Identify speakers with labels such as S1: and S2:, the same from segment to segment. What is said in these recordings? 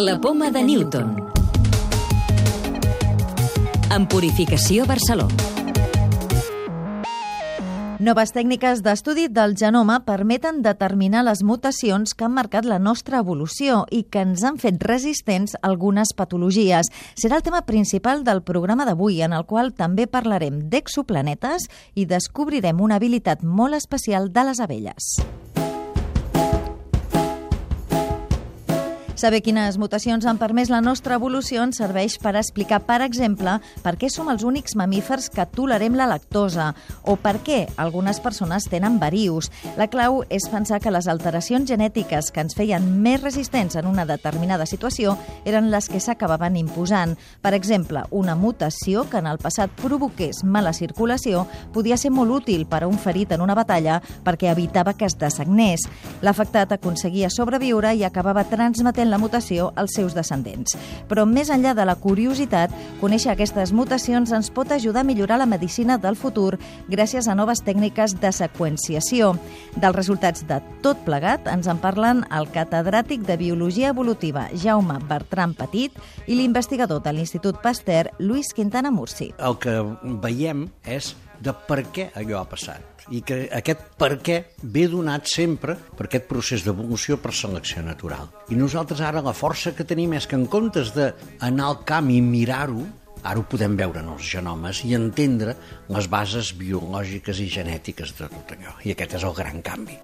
S1: La poma de Newton. En Purificació Barcelona.
S2: Noves tècniques d'estudi del genoma permeten determinar les mutacions que han marcat la nostra evolució i que ens han fet resistents a algunes patologies. Serà el tema principal del programa d'avui, en el qual també parlarem d'exoplanetes i descobrirem una habilitat molt especial de les abelles. Saber quines mutacions han permès la nostra evolució ens serveix per explicar, per exemple, per què som els únics mamífers que tolerem la lactosa o per què algunes persones tenen varius. La clau és pensar que les alteracions genètiques que ens feien més resistents en una determinada situació eren les que s'acabaven imposant. Per exemple, una mutació que en el passat provoqués mala circulació podia ser molt útil per a un ferit en una batalla perquè evitava que es desagnés. L'afectat aconseguia sobreviure i acabava transmetent la mutació als seus descendents. Però més enllà de la curiositat, conèixer aquestes mutacions ens pot ajudar a millorar la medicina del futur gràcies a noves tècniques de seqüenciació. Dels resultats de tot plegat ens en parlen el catedràtic de Biologia Evolutiva Jaume Bertran Petit i l'investigador de l'Institut Pasteur Lluís Quintana Murci.
S3: El que veiem és de per què allò ha passat i que aquest per què ve donat sempre per aquest procés d'evolució per selecció natural. I nosaltres ara la força que tenim és que en comptes d'anar al camp i mirar-ho, ara ho podem veure en els genomes i entendre les bases biològiques i genètiques de tot allò. I aquest és el gran canvi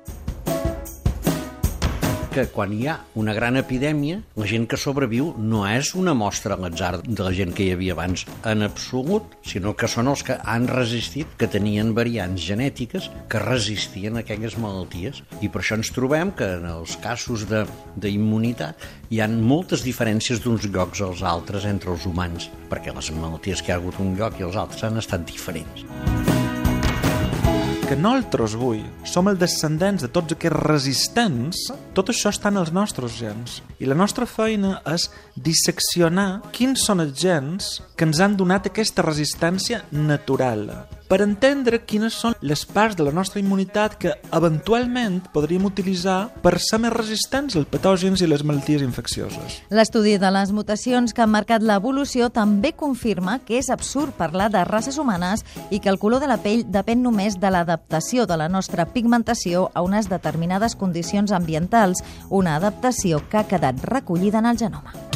S3: que quan hi ha una gran epidèmia, la gent que sobreviu no és una mostra a l'atzar de la gent que hi havia abans en absolut, sinó que són els que han resistit, que tenien variants genètiques que resistien a aquelles malalties. I per això ens trobem que en els casos d'immunitat hi han moltes diferències d'uns llocs als altres entre els humans, perquè les malalties que hi ha hagut un lloc i els altres han estat diferents
S4: que nosaltres avui som els descendents de tots aquests resistents, tot això està en els nostres gens. I la nostra feina és disseccionar quins són els gens que ens han donat aquesta resistència natural per entendre quines són les parts de la nostra immunitat que eventualment podríem utilitzar per ser més resistents als patògens i les malalties infeccioses.
S2: L'estudi de les mutacions que han marcat l'evolució també confirma que és absurd parlar de races humanes i que el color de la pell depèn només de l'adaptació de la nostra pigmentació a unes determinades condicions ambientals, una adaptació que ha quedat recollida en el genoma.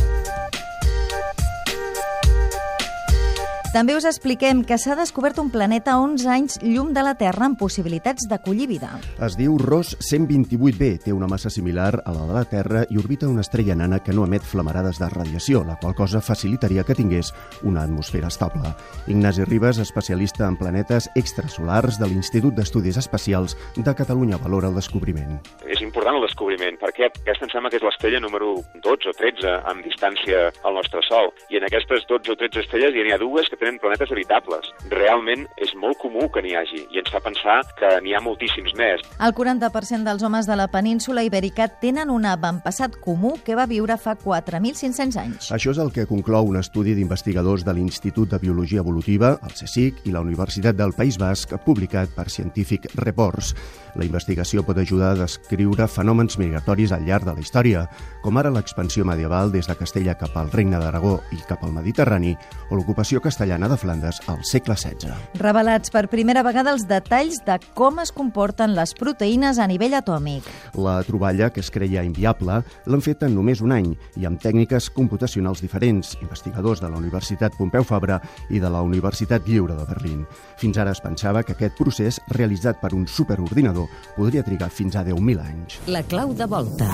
S2: També us expliquem que s'ha descobert un planeta a 11 anys llum de la Terra amb possibilitats d'acollir vida.
S5: Es diu ROS 128b, té una massa similar a la de la Terra i orbita una estrella nana que no emet flamarades de radiació, la qual cosa facilitaria que tingués una atmosfera estable. Ignasi Ribas, especialista en planetes extrasolars de l'Institut d'Estudis Espacials de Catalunya, valora el descobriment.
S6: És important el descobriment, perquè aquesta em sembla que és l'estrella número 12 o 13 en distància al nostre Sol. I en aquestes 12 o 13 estrelles hi ha dues que tenen planetes habitables. Realment és molt comú que n'hi hagi i ens fa pensar que n'hi ha moltíssims més.
S2: El 40% dels homes de la península ibèrica tenen un avantpassat comú que va viure fa 4.500 anys.
S5: Això és el que conclou un estudi d'investigadors de l'Institut de Biologia Evolutiva, el CSIC i la Universitat del País Basc, publicat per Scientific Reports. La investigació pot ajudar a descriure fenòmens migratoris al llarg de la història, com ara l'expansió medieval des de Castella cap al Regne d'Aragó i cap al Mediterrani, o l'ocupació castellana de Flandes al segle XVI.
S2: Revelats per primera vegada els detalls de com es comporten les proteïnes a nivell atòmic.
S5: La troballa, que es creia inviable, l'han fet en només un any i amb tècniques computacionals diferents, investigadors de la Universitat Pompeu Fabra i de la Universitat Lliure de Berlín. Fins ara es pensava que aquest procés, realitzat per un superordinador, podria trigar fins a 10.000 anys.
S1: La clau de volta.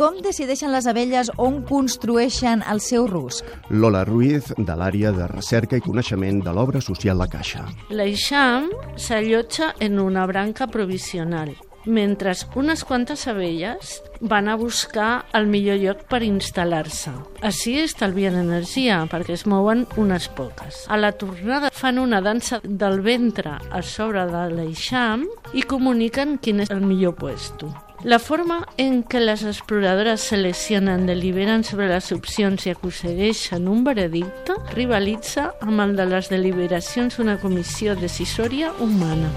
S2: Com decideixen les abelles on construeixen el seu rusc?
S5: Lola Ruiz, de l'àrea de recerca i coneixement de l'obra social La Caixa.
S7: L'eixam s'allotja en una branca provisional, mentre unes quantes abelles van a buscar el millor lloc per instal·lar-se. Així estalvien energia, perquè es mouen unes poques. A la tornada fan una dansa del ventre a sobre de l'eixam i comuniquen quin és el millor puesto. La forma en què les exploradores seleccionen, deliberen sobre les opcions i aconsegueixen un veredicte rivalitza amb el de les deliberacions d'una comissió decisòria humana.